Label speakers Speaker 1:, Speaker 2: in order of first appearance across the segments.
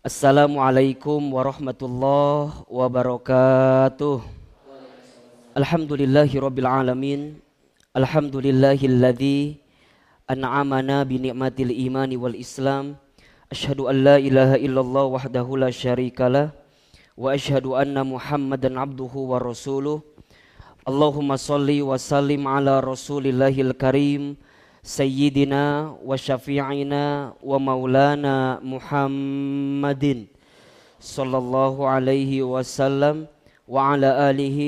Speaker 1: Assalamualaikum warahmatullahi wabarakatuh. Alhamdulillahi rabbil alamin. Alhamdulillahilladzi an'amana bi ni'matil imani wal islam. Asyhadu an la ilaha illallah wahdahu la syarikalah wa asyhadu anna Muhammadan abduhu wa rasuluh. Allahumma salli wa sallim ala rasulillahil karim سيدنا وشفيعنا ومولانا محمد صلى الله عليه وسلم وعلى آله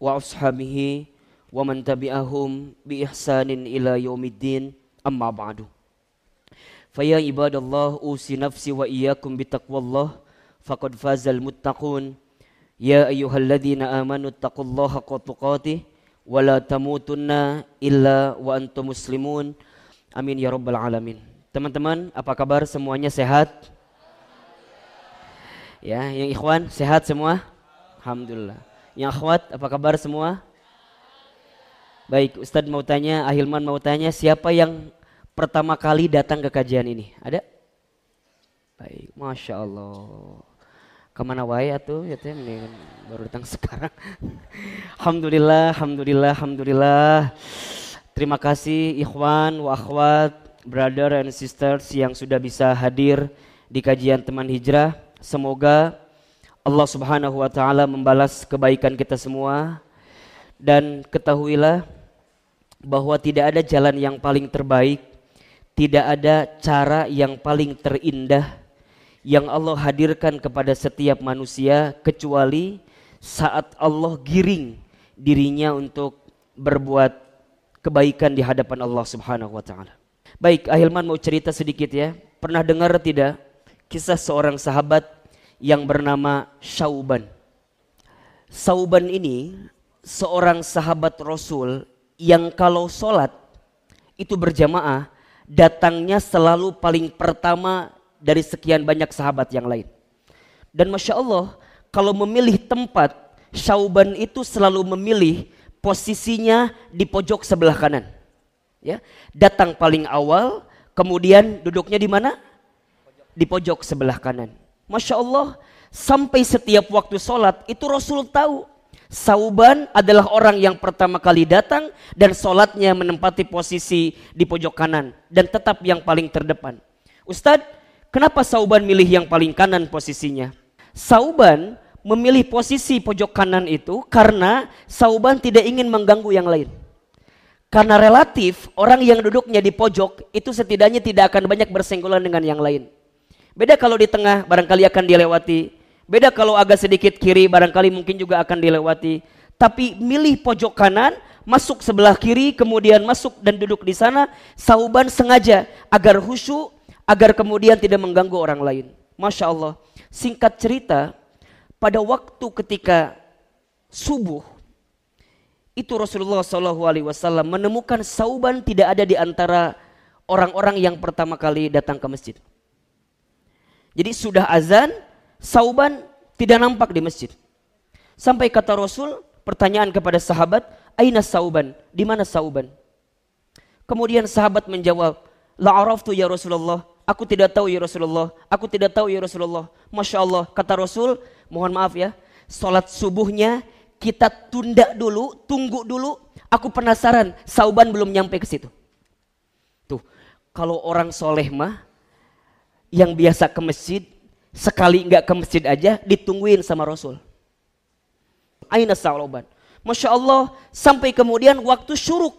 Speaker 1: وأصحابه ومن تبعهم بإحسان إلى يوم الدين. أما بعد. فيا عباد الله أوصي نفسي وإياكم بتقوى الله فقد فاز المتقون. يا أيها الذين آمنوا اتقوا الله حق تقاته. Wala tamutunna illa wa antum muslimun. Amin ya rabbal alamin. Teman-teman, apa kabar semuanya sehat? Ya, yang ikhwan sehat semua? Alhamdulillah. Yang akhwat apa kabar semua? Baik, Ustadz mau tanya, Ahilman mau tanya, siapa yang pertama kali datang ke kajian ini? Ada? Baik, Masya Allah ke mana wae atuh ya teh baru datang sekarang. alhamdulillah, alhamdulillah, alhamdulillah. Terima kasih ikhwan wa akhwat, brother and sisters yang sudah bisa hadir di kajian teman hijrah. Semoga Allah Subhanahu wa taala membalas kebaikan kita semua dan ketahuilah bahwa tidak ada jalan yang paling terbaik, tidak ada cara yang paling terindah yang Allah hadirkan kepada setiap manusia kecuali saat Allah giring dirinya untuk berbuat kebaikan di hadapan Allah Subhanahu wa taala. Baik, Ahilman mau cerita sedikit ya. Pernah dengar tidak kisah seorang sahabat yang bernama Syauban? Sauban ini seorang sahabat Rasul yang kalau sholat itu berjamaah datangnya selalu paling pertama dari sekian banyak sahabat yang lain. Dan Masya Allah, kalau memilih tempat, Syauban itu selalu memilih posisinya di pojok sebelah kanan. Ya, datang paling awal, kemudian duduknya di mana? Di pojok sebelah kanan. Masya Allah, sampai setiap waktu sholat itu Rasul tahu Sauban adalah orang yang pertama kali datang dan sholatnya menempati posisi di pojok kanan dan tetap yang paling terdepan. Ustadz, Kenapa Sauban milih yang paling kanan posisinya? Sauban memilih posisi pojok kanan itu karena Sauban tidak ingin mengganggu yang lain. Karena relatif orang yang duduknya di pojok itu setidaknya tidak akan banyak bersenggolan dengan yang lain. Beda kalau di tengah barangkali akan dilewati. Beda kalau agak sedikit kiri barangkali mungkin juga akan dilewati. Tapi milih pojok kanan, masuk sebelah kiri, kemudian masuk dan duduk di sana. Sauban sengaja agar khusyuk agar kemudian tidak mengganggu orang lain. Masya Allah. Singkat cerita, pada waktu ketika subuh, itu Rasulullah SAW menemukan sauban tidak ada di antara orang-orang yang pertama kali datang ke masjid. Jadi sudah azan, sauban tidak nampak di masjid. Sampai kata Rasul, pertanyaan kepada sahabat, Aina sauban? Di mana sauban? Kemudian sahabat menjawab, La araftu ya Rasulullah, Aku tidak tahu ya Rasulullah. Aku tidak tahu ya Rasulullah. Masya Allah. Kata Rasul, mohon maaf ya. Sholat subuhnya kita tunda dulu, tunggu dulu. Aku penasaran, Sauban belum nyampe ke situ. Tuh, kalau orang soleh mah, yang biasa ke masjid, sekali nggak ke masjid aja, ditungguin sama Rasul. Aina Sauban. Masya Allah, sampai kemudian waktu syuruk.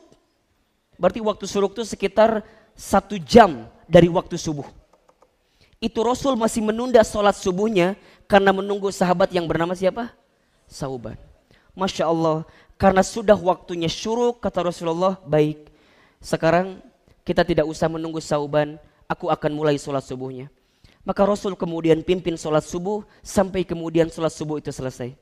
Speaker 1: Berarti waktu syuruk itu sekitar satu jam dari waktu subuh. Itu Rasul masih menunda sholat subuhnya karena menunggu sahabat yang bernama siapa? Sauban. Masya Allah, karena sudah waktunya syuruk, kata Rasulullah, baik. Sekarang kita tidak usah menunggu sauban, aku akan mulai sholat subuhnya. Maka Rasul kemudian pimpin sholat subuh sampai kemudian sholat subuh itu selesai.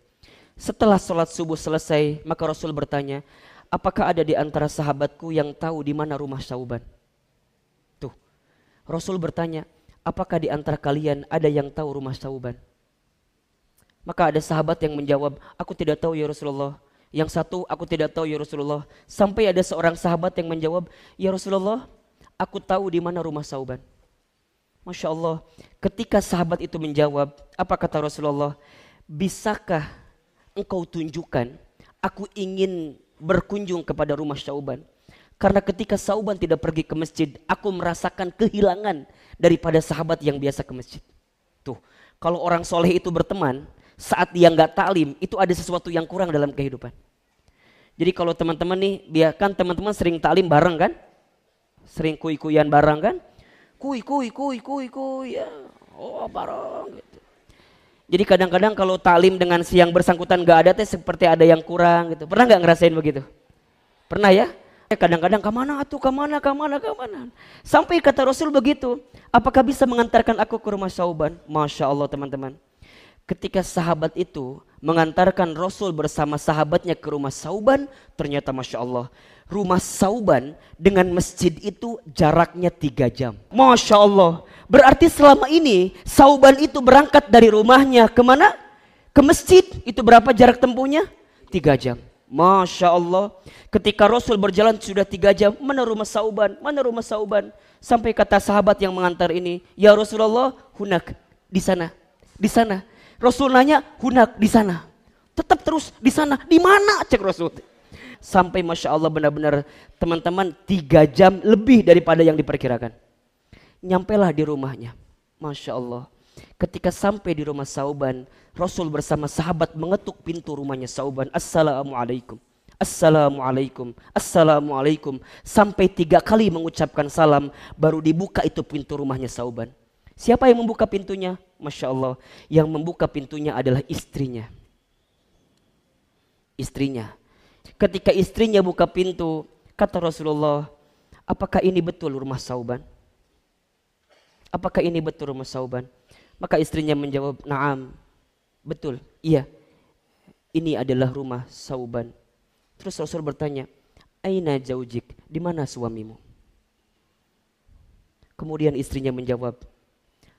Speaker 1: Setelah sholat subuh selesai, maka Rasul bertanya, apakah ada di antara sahabatku yang tahu di mana rumah Sauban? Rasul bertanya, apakah di antara kalian ada yang tahu rumah Sauban? Maka ada sahabat yang menjawab, aku tidak tahu ya Rasulullah. Yang satu, aku tidak tahu ya Rasulullah. Sampai ada seorang sahabat yang menjawab, ya Rasulullah, aku tahu di mana rumah Sauban. Masya Allah. Ketika sahabat itu menjawab, apa kata Rasulullah? Bisakah engkau tunjukkan, aku ingin berkunjung kepada rumah Syauban. Karena ketika Sauban tidak pergi ke masjid, aku merasakan kehilangan daripada sahabat yang biasa ke masjid. Tuh, kalau orang soleh itu berteman, saat dia nggak taklim, itu ada sesuatu yang kurang dalam kehidupan. Jadi kalau teman-teman nih, biarkan teman-teman sering taklim bareng kan? Sering kui-kuyan bareng kan? Kui, kui, kui, kui, kui, ya. Oh bareng gitu. Jadi kadang-kadang kalau taklim dengan siang bersangkutan nggak ada teh seperti ada yang kurang gitu. Pernah nggak ngerasain begitu? Pernah ya? Eh, kadang-kadang ke mana atuh, ke mana, ke mana, ke mana. Sampai kata Rasul begitu. Apakah bisa mengantarkan aku ke rumah Sauban? Masya Allah teman-teman. Ketika sahabat itu mengantarkan Rasul bersama sahabatnya ke rumah Sauban. Ternyata Masya Allah. Rumah Sauban dengan masjid itu jaraknya tiga jam. Masya Allah. Berarti selama ini Sauban itu berangkat dari rumahnya ke mana? Ke masjid. Itu berapa jarak tempuhnya? Tiga jam. Masya Allah. Ketika Rasul berjalan sudah tiga jam, mana rumah Sauban, mana rumah Sauban. Sampai kata sahabat yang mengantar ini, Ya Rasulullah, hunak, di sana, di sana. Rasul nanya, hunak, di sana. Tetap terus di sana, di mana cek Rasul. Sampai Masya Allah benar-benar teman-teman tiga jam lebih daripada yang diperkirakan. Nyampailah di rumahnya. Masya Allah. Ketika sampai di rumah Sauban, Rasul bersama sahabat mengetuk pintu rumahnya Sauban. Assalamualaikum. Assalamualaikum. Assalamualaikum. Sampai tiga kali mengucapkan salam, baru dibuka itu pintu rumahnya Sauban. Siapa yang membuka pintunya? Masya Allah. Yang membuka pintunya adalah istrinya. Istrinya. Ketika istrinya buka pintu, kata Rasulullah, apakah ini betul rumah Sauban? Apakah ini betul rumah Sauban? Maka istrinya menjawab, "Na'am." Betul, iya. Ini adalah rumah Sauban. Terus Rasul bertanya, "Aina jaujik?" Di mana suamimu? Kemudian istrinya menjawab,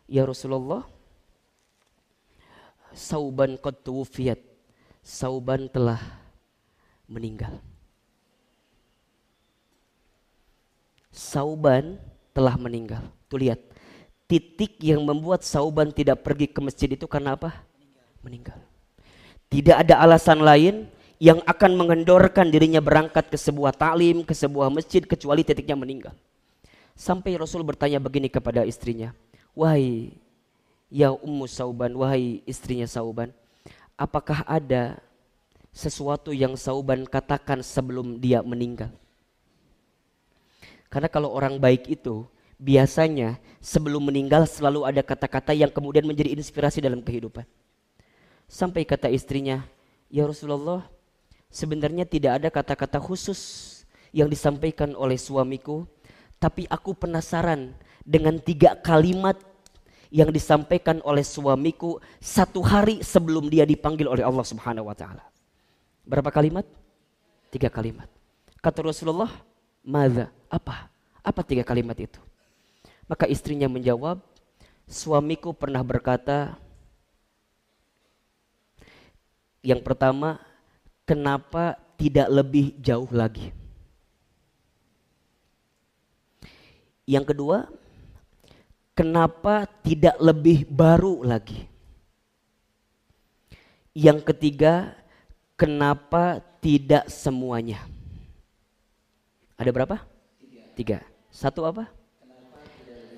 Speaker 1: "Ya Rasulullah, Sauban qad tuwfiyat." Sauban telah meninggal. Sauban telah meninggal. Tuh lihat, titik yang membuat Sauban tidak pergi ke masjid itu karena apa? Meninggal. Tidak ada alasan lain yang akan mengendorkan dirinya berangkat ke sebuah taklim, ke sebuah masjid kecuali titiknya meninggal. Sampai Rasul bertanya begini kepada istrinya, "Wahai ya Ummu Sauban, wahai istrinya Sauban, apakah ada sesuatu yang Sauban katakan sebelum dia meninggal?" Karena kalau orang baik itu biasanya sebelum meninggal selalu ada kata-kata yang kemudian menjadi inspirasi dalam kehidupan. Sampai kata istrinya, "Ya Rasulullah, sebenarnya tidak ada kata-kata khusus yang disampaikan oleh suamiku, tapi aku penasaran dengan tiga kalimat yang disampaikan oleh suamiku satu hari sebelum dia dipanggil oleh Allah Subhanahu wa taala." Berapa kalimat? Tiga kalimat. Kata Rasulullah, "Madza?" Apa? Apa tiga kalimat itu? Maka istrinya menjawab, suamiku pernah berkata, yang pertama, kenapa tidak lebih jauh lagi? Yang kedua, kenapa tidak lebih baru lagi? Yang ketiga, kenapa tidak semuanya? Ada berapa? Tiga. Satu apa?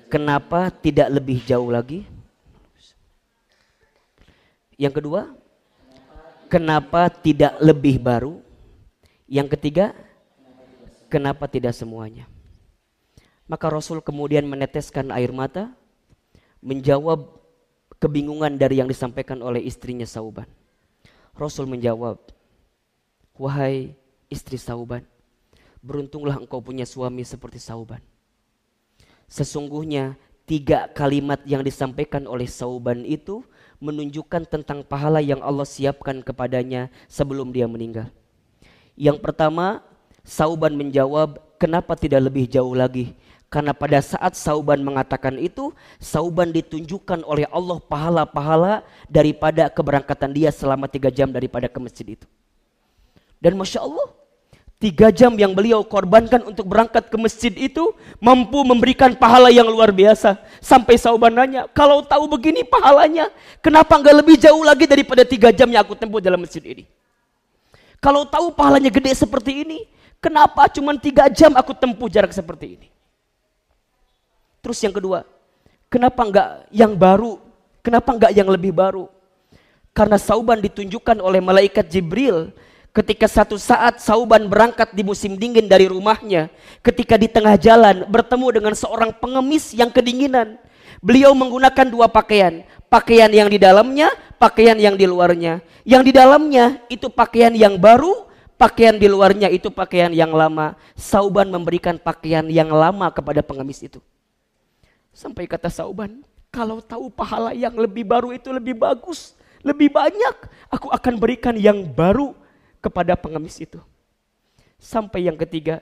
Speaker 1: Kenapa tidak lebih jauh lagi? Yang kedua, kenapa tidak lebih baru? Yang ketiga, kenapa tidak semuanya? Maka Rasul kemudian meneteskan air mata, menjawab kebingungan dari yang disampaikan oleh istrinya Sauban. Rasul menjawab, Wahai istri Sauban, beruntunglah engkau punya suami seperti Sauban Sesungguhnya tiga kalimat yang disampaikan oleh Sauban itu menunjukkan tentang pahala yang Allah siapkan kepadanya sebelum dia meninggal. Yang pertama, Sauban menjawab, kenapa tidak lebih jauh lagi? Karena pada saat Sauban mengatakan itu, Sauban ditunjukkan oleh Allah pahala-pahala daripada keberangkatan dia selama tiga jam daripada ke masjid itu. Dan Masya Allah, Tiga jam yang beliau korbankan untuk berangkat ke masjid itu mampu memberikan pahala yang luar biasa. Sampai sauban nanya, kalau tahu begini pahalanya, kenapa nggak lebih jauh lagi daripada tiga jam yang aku tempuh dalam masjid ini? Kalau tahu pahalanya gede seperti ini, kenapa cuma tiga jam aku tempuh jarak seperti ini? Terus yang kedua, kenapa nggak yang baru? Kenapa nggak yang lebih baru? Karena sauban ditunjukkan oleh malaikat Jibril Ketika satu saat Sauban berangkat di musim dingin dari rumahnya, ketika di tengah jalan bertemu dengan seorang pengemis yang kedinginan. Beliau menggunakan dua pakaian, pakaian yang di dalamnya, pakaian yang di luarnya. Yang di dalamnya itu pakaian yang baru, pakaian di luarnya itu pakaian yang lama. Sauban memberikan pakaian yang lama kepada pengemis itu. Sampai kata Sauban, kalau tahu pahala yang lebih baru itu lebih bagus, lebih banyak, aku akan berikan yang baru kepada pengemis itu. Sampai yang ketiga,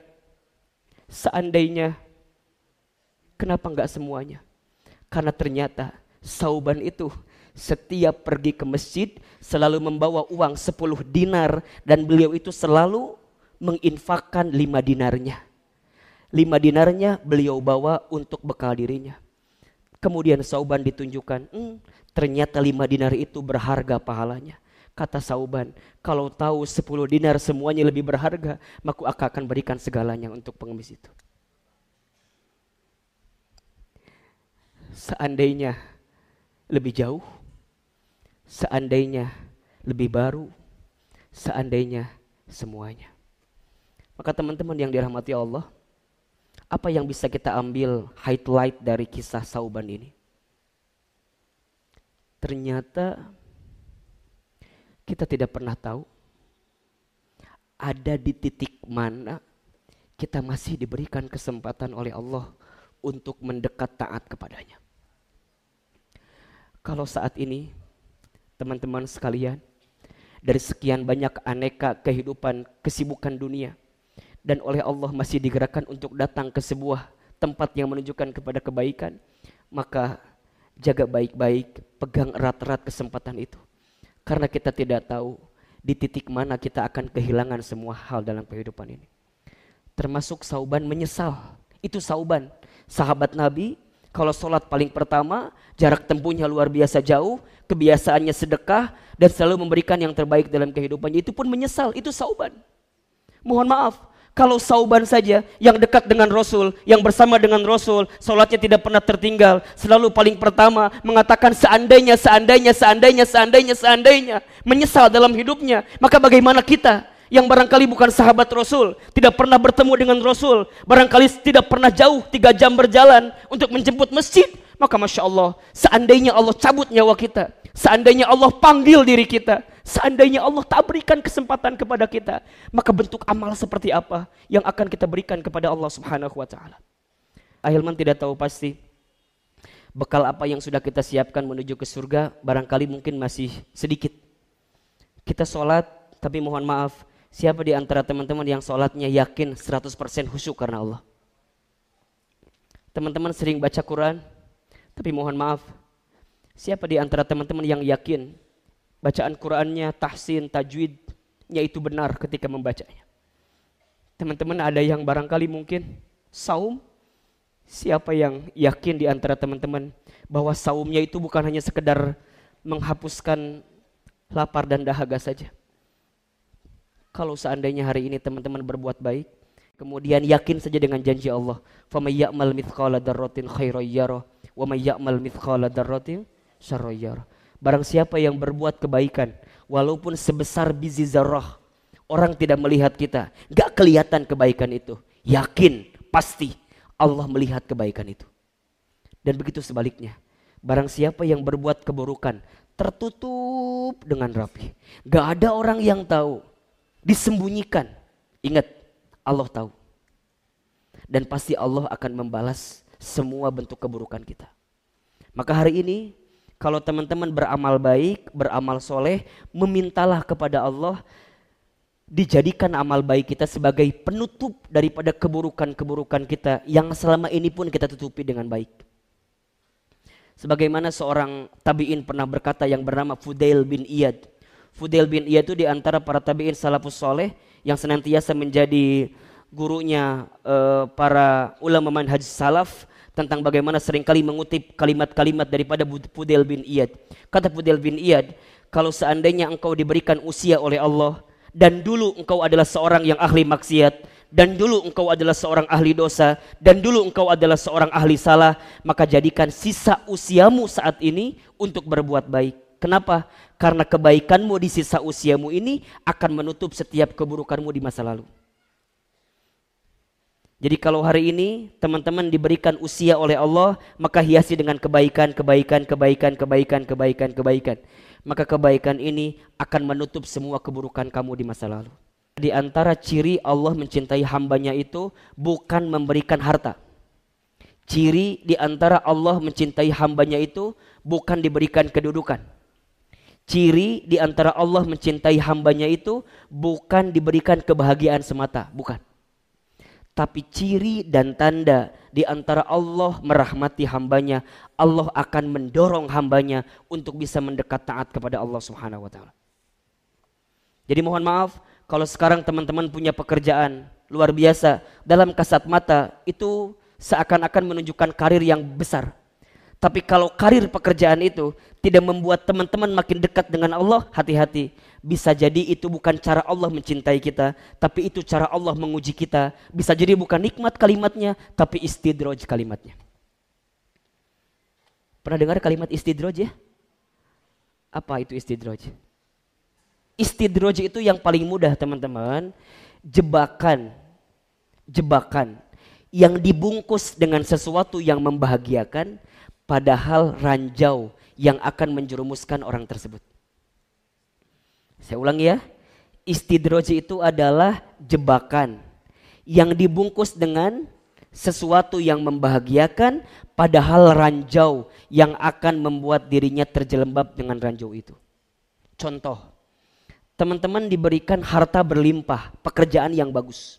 Speaker 1: seandainya, kenapa enggak semuanya? Karena ternyata Sauban itu setiap pergi ke masjid selalu membawa uang 10 dinar dan beliau itu selalu menginfakkan 5 dinarnya. 5 dinarnya beliau bawa untuk bekal dirinya. Kemudian Sauban ditunjukkan, hmm, ternyata 5 dinar itu berharga pahalanya. Kata Sauban, kalau tahu 10 dinar semuanya lebih berharga, maka aku akan berikan segalanya untuk pengemis itu. Seandainya lebih jauh, seandainya lebih baru, seandainya semuanya. Maka teman-teman yang dirahmati Allah, apa yang bisa kita ambil highlight dari kisah Sauban ini? Ternyata kita tidak pernah tahu ada di titik mana kita masih diberikan kesempatan oleh Allah untuk mendekat taat kepadanya. Kalau saat ini teman-teman sekalian dari sekian banyak aneka kehidupan kesibukan dunia dan oleh Allah masih digerakkan untuk datang ke sebuah tempat yang menunjukkan kepada kebaikan, maka jaga baik-baik, pegang erat-erat kesempatan itu. Karena kita tidak tahu di titik mana kita akan kehilangan semua hal dalam kehidupan ini. Termasuk sauban menyesal. Itu sauban. Sahabat Nabi kalau sholat paling pertama jarak tempuhnya luar biasa jauh. Kebiasaannya sedekah dan selalu memberikan yang terbaik dalam kehidupannya. Itu pun menyesal. Itu sauban. Mohon maaf kalau sauban saja yang dekat dengan Rasul, yang bersama dengan Rasul, sholatnya tidak pernah tertinggal, selalu paling pertama mengatakan seandainya, seandainya, seandainya, seandainya, seandainya, menyesal dalam hidupnya. Maka bagaimana kita yang barangkali bukan sahabat Rasul, tidak pernah bertemu dengan Rasul, barangkali tidak pernah jauh tiga jam berjalan untuk menjemput masjid, maka Masya Allah, seandainya Allah cabut nyawa kita, seandainya Allah panggil diri kita, Seandainya Allah tak berikan kesempatan kepada kita, maka bentuk amal seperti apa yang akan kita berikan kepada Allah Subhanahu wa taala? Ahilman tidak tahu pasti bekal apa yang sudah kita siapkan menuju ke surga barangkali mungkin masih sedikit. Kita sholat tapi mohon maaf siapa di antara teman-teman yang sholatnya yakin 100% khusyuk karena Allah. Teman-teman sering baca Quran tapi mohon maaf siapa di antara teman-teman yang yakin bacaan Qurannya, tahsin, tajwidnya itu benar ketika membacanya. Teman-teman ada yang barangkali mungkin saum, siapa yang yakin di antara teman-teman bahwa saumnya itu bukan hanya sekedar menghapuskan lapar dan dahaga saja. Kalau seandainya hari ini teman-teman berbuat baik, kemudian yakin saja dengan janji Allah, "Faman ya'mal mithqala dzarratin khairan yarah, wa may ya'mal mithqala dzarratin syarran Barang siapa yang berbuat kebaikan, walaupun sebesar biji zarah, orang tidak melihat kita, gak kelihatan kebaikan itu. Yakin, pasti Allah melihat kebaikan itu. Dan begitu sebaliknya, barang siapa yang berbuat keburukan, tertutup dengan rapi. Gak ada orang yang tahu, disembunyikan. Ingat, Allah tahu. Dan pasti Allah akan membalas semua bentuk keburukan kita. Maka hari ini kalau teman-teman beramal baik, beramal soleh, memintalah kepada Allah dijadikan amal baik kita sebagai penutup daripada keburukan-keburukan kita yang selama ini pun kita tutupi dengan baik. Sebagaimana seorang tabi'in pernah berkata yang bernama Fudail bin Iyad. Fudail bin Iyad itu di antara para tabi'in salafus soleh yang senantiasa menjadi gurunya uh, para ulama manhaj salaf tentang bagaimana sering kali mengutip kalimat-kalimat daripada Fudail bin Iyad. Kata Fudail bin Iyad, kalau seandainya engkau diberikan usia oleh Allah dan dulu engkau adalah seorang yang ahli maksiat dan dulu engkau adalah seorang ahli dosa dan dulu engkau adalah seorang ahli salah, maka jadikan sisa usiamu saat ini untuk berbuat baik. Kenapa? Karena kebaikanmu di sisa usiamu ini akan menutup setiap keburukanmu di masa lalu. Jadi kalau hari ini teman-teman diberikan usia oleh Allah, maka hiasi dengan kebaikan, kebaikan, kebaikan, kebaikan, kebaikan, kebaikan. Maka kebaikan ini akan menutup semua keburukan kamu di masa lalu. Di antara ciri Allah mencintai hambanya itu bukan memberikan harta. Ciri di antara Allah mencintai hambanya itu bukan diberikan kedudukan Ciri di antara Allah mencintai hambanya itu bukan diberikan kebahagiaan semata, bukan. Tapi ciri dan tanda di antara Allah merahmati hambanya, Allah akan mendorong hambanya untuk bisa mendekat taat kepada Allah Subhanahu wa taala. Jadi mohon maaf kalau sekarang teman-teman punya pekerjaan luar biasa dalam kasat mata itu seakan-akan menunjukkan karir yang besar. Tapi kalau karir pekerjaan itu tidak membuat teman-teman makin dekat dengan Allah, hati-hati. Bisa jadi itu bukan cara Allah mencintai kita, tapi itu cara Allah menguji kita. Bisa jadi bukan nikmat kalimatnya, tapi istidroj kalimatnya. Pernah dengar kalimat istidroj ya? Apa itu istidroj? Istidroj itu yang paling mudah teman-teman. Jebakan. Jebakan. Yang dibungkus dengan sesuatu yang membahagiakan padahal ranjau yang akan menjerumuskan orang tersebut. Saya ulang ya, istidroji itu adalah jebakan yang dibungkus dengan sesuatu yang membahagiakan padahal ranjau yang akan membuat dirinya terjelembab dengan ranjau itu. Contoh, teman-teman diberikan harta berlimpah, pekerjaan yang bagus.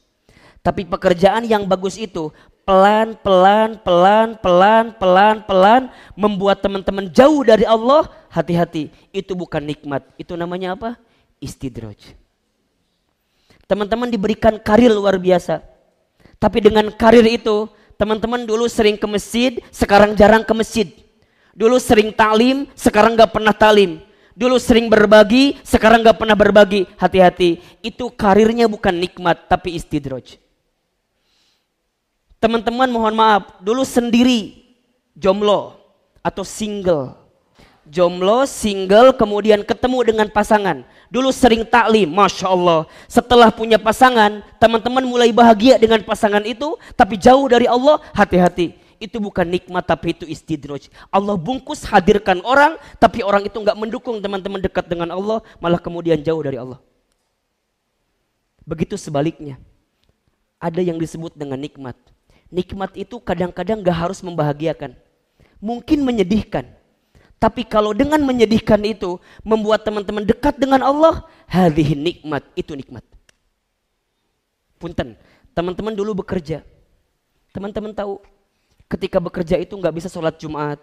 Speaker 1: Tapi pekerjaan yang bagus itu pelan, pelan, pelan, pelan, pelan, pelan membuat teman-teman jauh dari Allah, hati-hati. Itu bukan nikmat. Itu namanya apa? Istidraj. Teman-teman diberikan karir luar biasa. Tapi dengan karir itu, teman-teman dulu sering ke masjid, sekarang jarang ke masjid. Dulu sering talim, sekarang gak pernah talim. Dulu sering berbagi, sekarang gak pernah berbagi. Hati-hati, itu karirnya bukan nikmat, tapi istidraj. Teman-teman mohon maaf, dulu sendiri jomblo atau single. Jomblo, single, kemudian ketemu dengan pasangan. Dulu sering taklim, Masya Allah. Setelah punya pasangan, teman-teman mulai bahagia dengan pasangan itu, tapi jauh dari Allah, hati-hati. Itu bukan nikmat, tapi itu istidroj. Allah bungkus hadirkan orang, tapi orang itu nggak mendukung teman-teman dekat dengan Allah, malah kemudian jauh dari Allah. Begitu sebaliknya. Ada yang disebut dengan nikmat Nikmat itu kadang-kadang gak harus membahagiakan. Mungkin menyedihkan. Tapi kalau dengan menyedihkan itu membuat teman-teman dekat dengan Allah, hadih nikmat, itu nikmat. Punten, teman-teman dulu bekerja. Teman-teman tahu ketika bekerja itu nggak bisa sholat Jumat.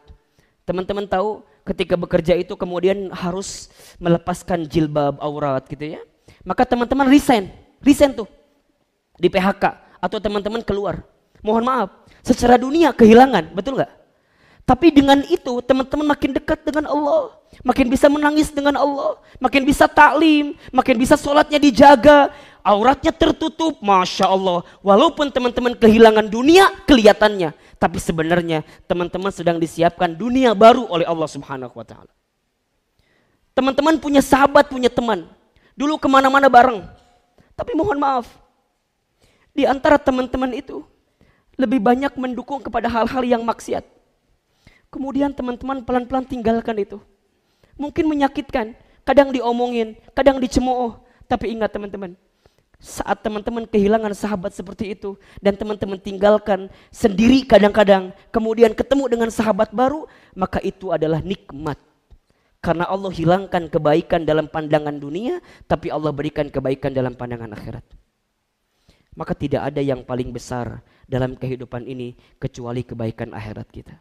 Speaker 1: Teman-teman tahu ketika bekerja itu kemudian harus melepaskan jilbab aurat gitu ya. Maka teman-teman resign, resign tuh di PHK atau teman-teman keluar mohon maaf, secara dunia kehilangan, betul nggak? Tapi dengan itu teman-teman makin dekat dengan Allah, makin bisa menangis dengan Allah, makin bisa taklim, makin bisa sholatnya dijaga, auratnya tertutup, masya Allah. Walaupun teman-teman kehilangan dunia kelihatannya, tapi sebenarnya teman-teman sedang disiapkan dunia baru oleh Allah Subhanahu Wa Taala. Teman-teman punya sahabat, punya teman, dulu ke mana-mana bareng, tapi mohon maaf, di antara teman-teman itu lebih banyak mendukung kepada hal-hal yang maksiat. Kemudian teman-teman pelan-pelan tinggalkan itu. Mungkin menyakitkan, kadang diomongin, kadang dicemooh. Tapi ingat teman-teman, saat teman-teman kehilangan sahabat seperti itu dan teman-teman tinggalkan sendiri kadang-kadang, kemudian ketemu dengan sahabat baru, maka itu adalah nikmat. Karena Allah hilangkan kebaikan dalam pandangan dunia, tapi Allah berikan kebaikan dalam pandangan akhirat. Maka tidak ada yang paling besar dalam kehidupan ini kecuali kebaikan akhirat kita.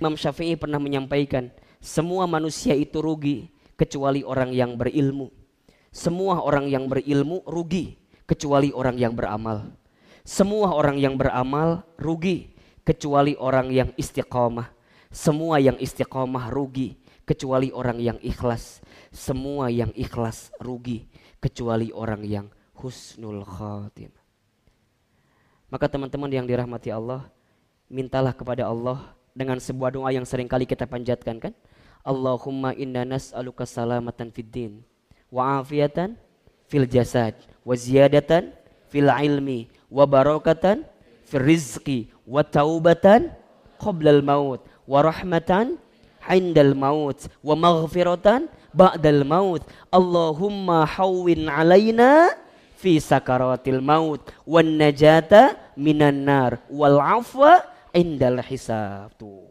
Speaker 1: Imam Syafi'i pernah menyampaikan, semua manusia itu rugi kecuali orang yang berilmu. Semua orang yang berilmu rugi kecuali orang yang beramal. Semua orang yang beramal rugi kecuali orang yang istiqomah. Semua yang istiqomah rugi kecuali orang yang ikhlas. Semua yang ikhlas rugi kecuali orang yang husnul khatim. Maka teman-teman yang dirahmati Allah, mintalah kepada Allah dengan sebuah doa yang sering kali kita panjatkan kan? Allahumma inna nas'aluka salamatan fid din wa afiatan fil jasad wa ziyadatan fil ilmi wa barakatan fil rizqi wa taubatan qoblal maut wa rahmatan hindal maut wa maghfiratan ba'dal maut Allahumma hawwin alaina fi sakaratil maut wan najata minan nar wal afwa indal hisab. Tuh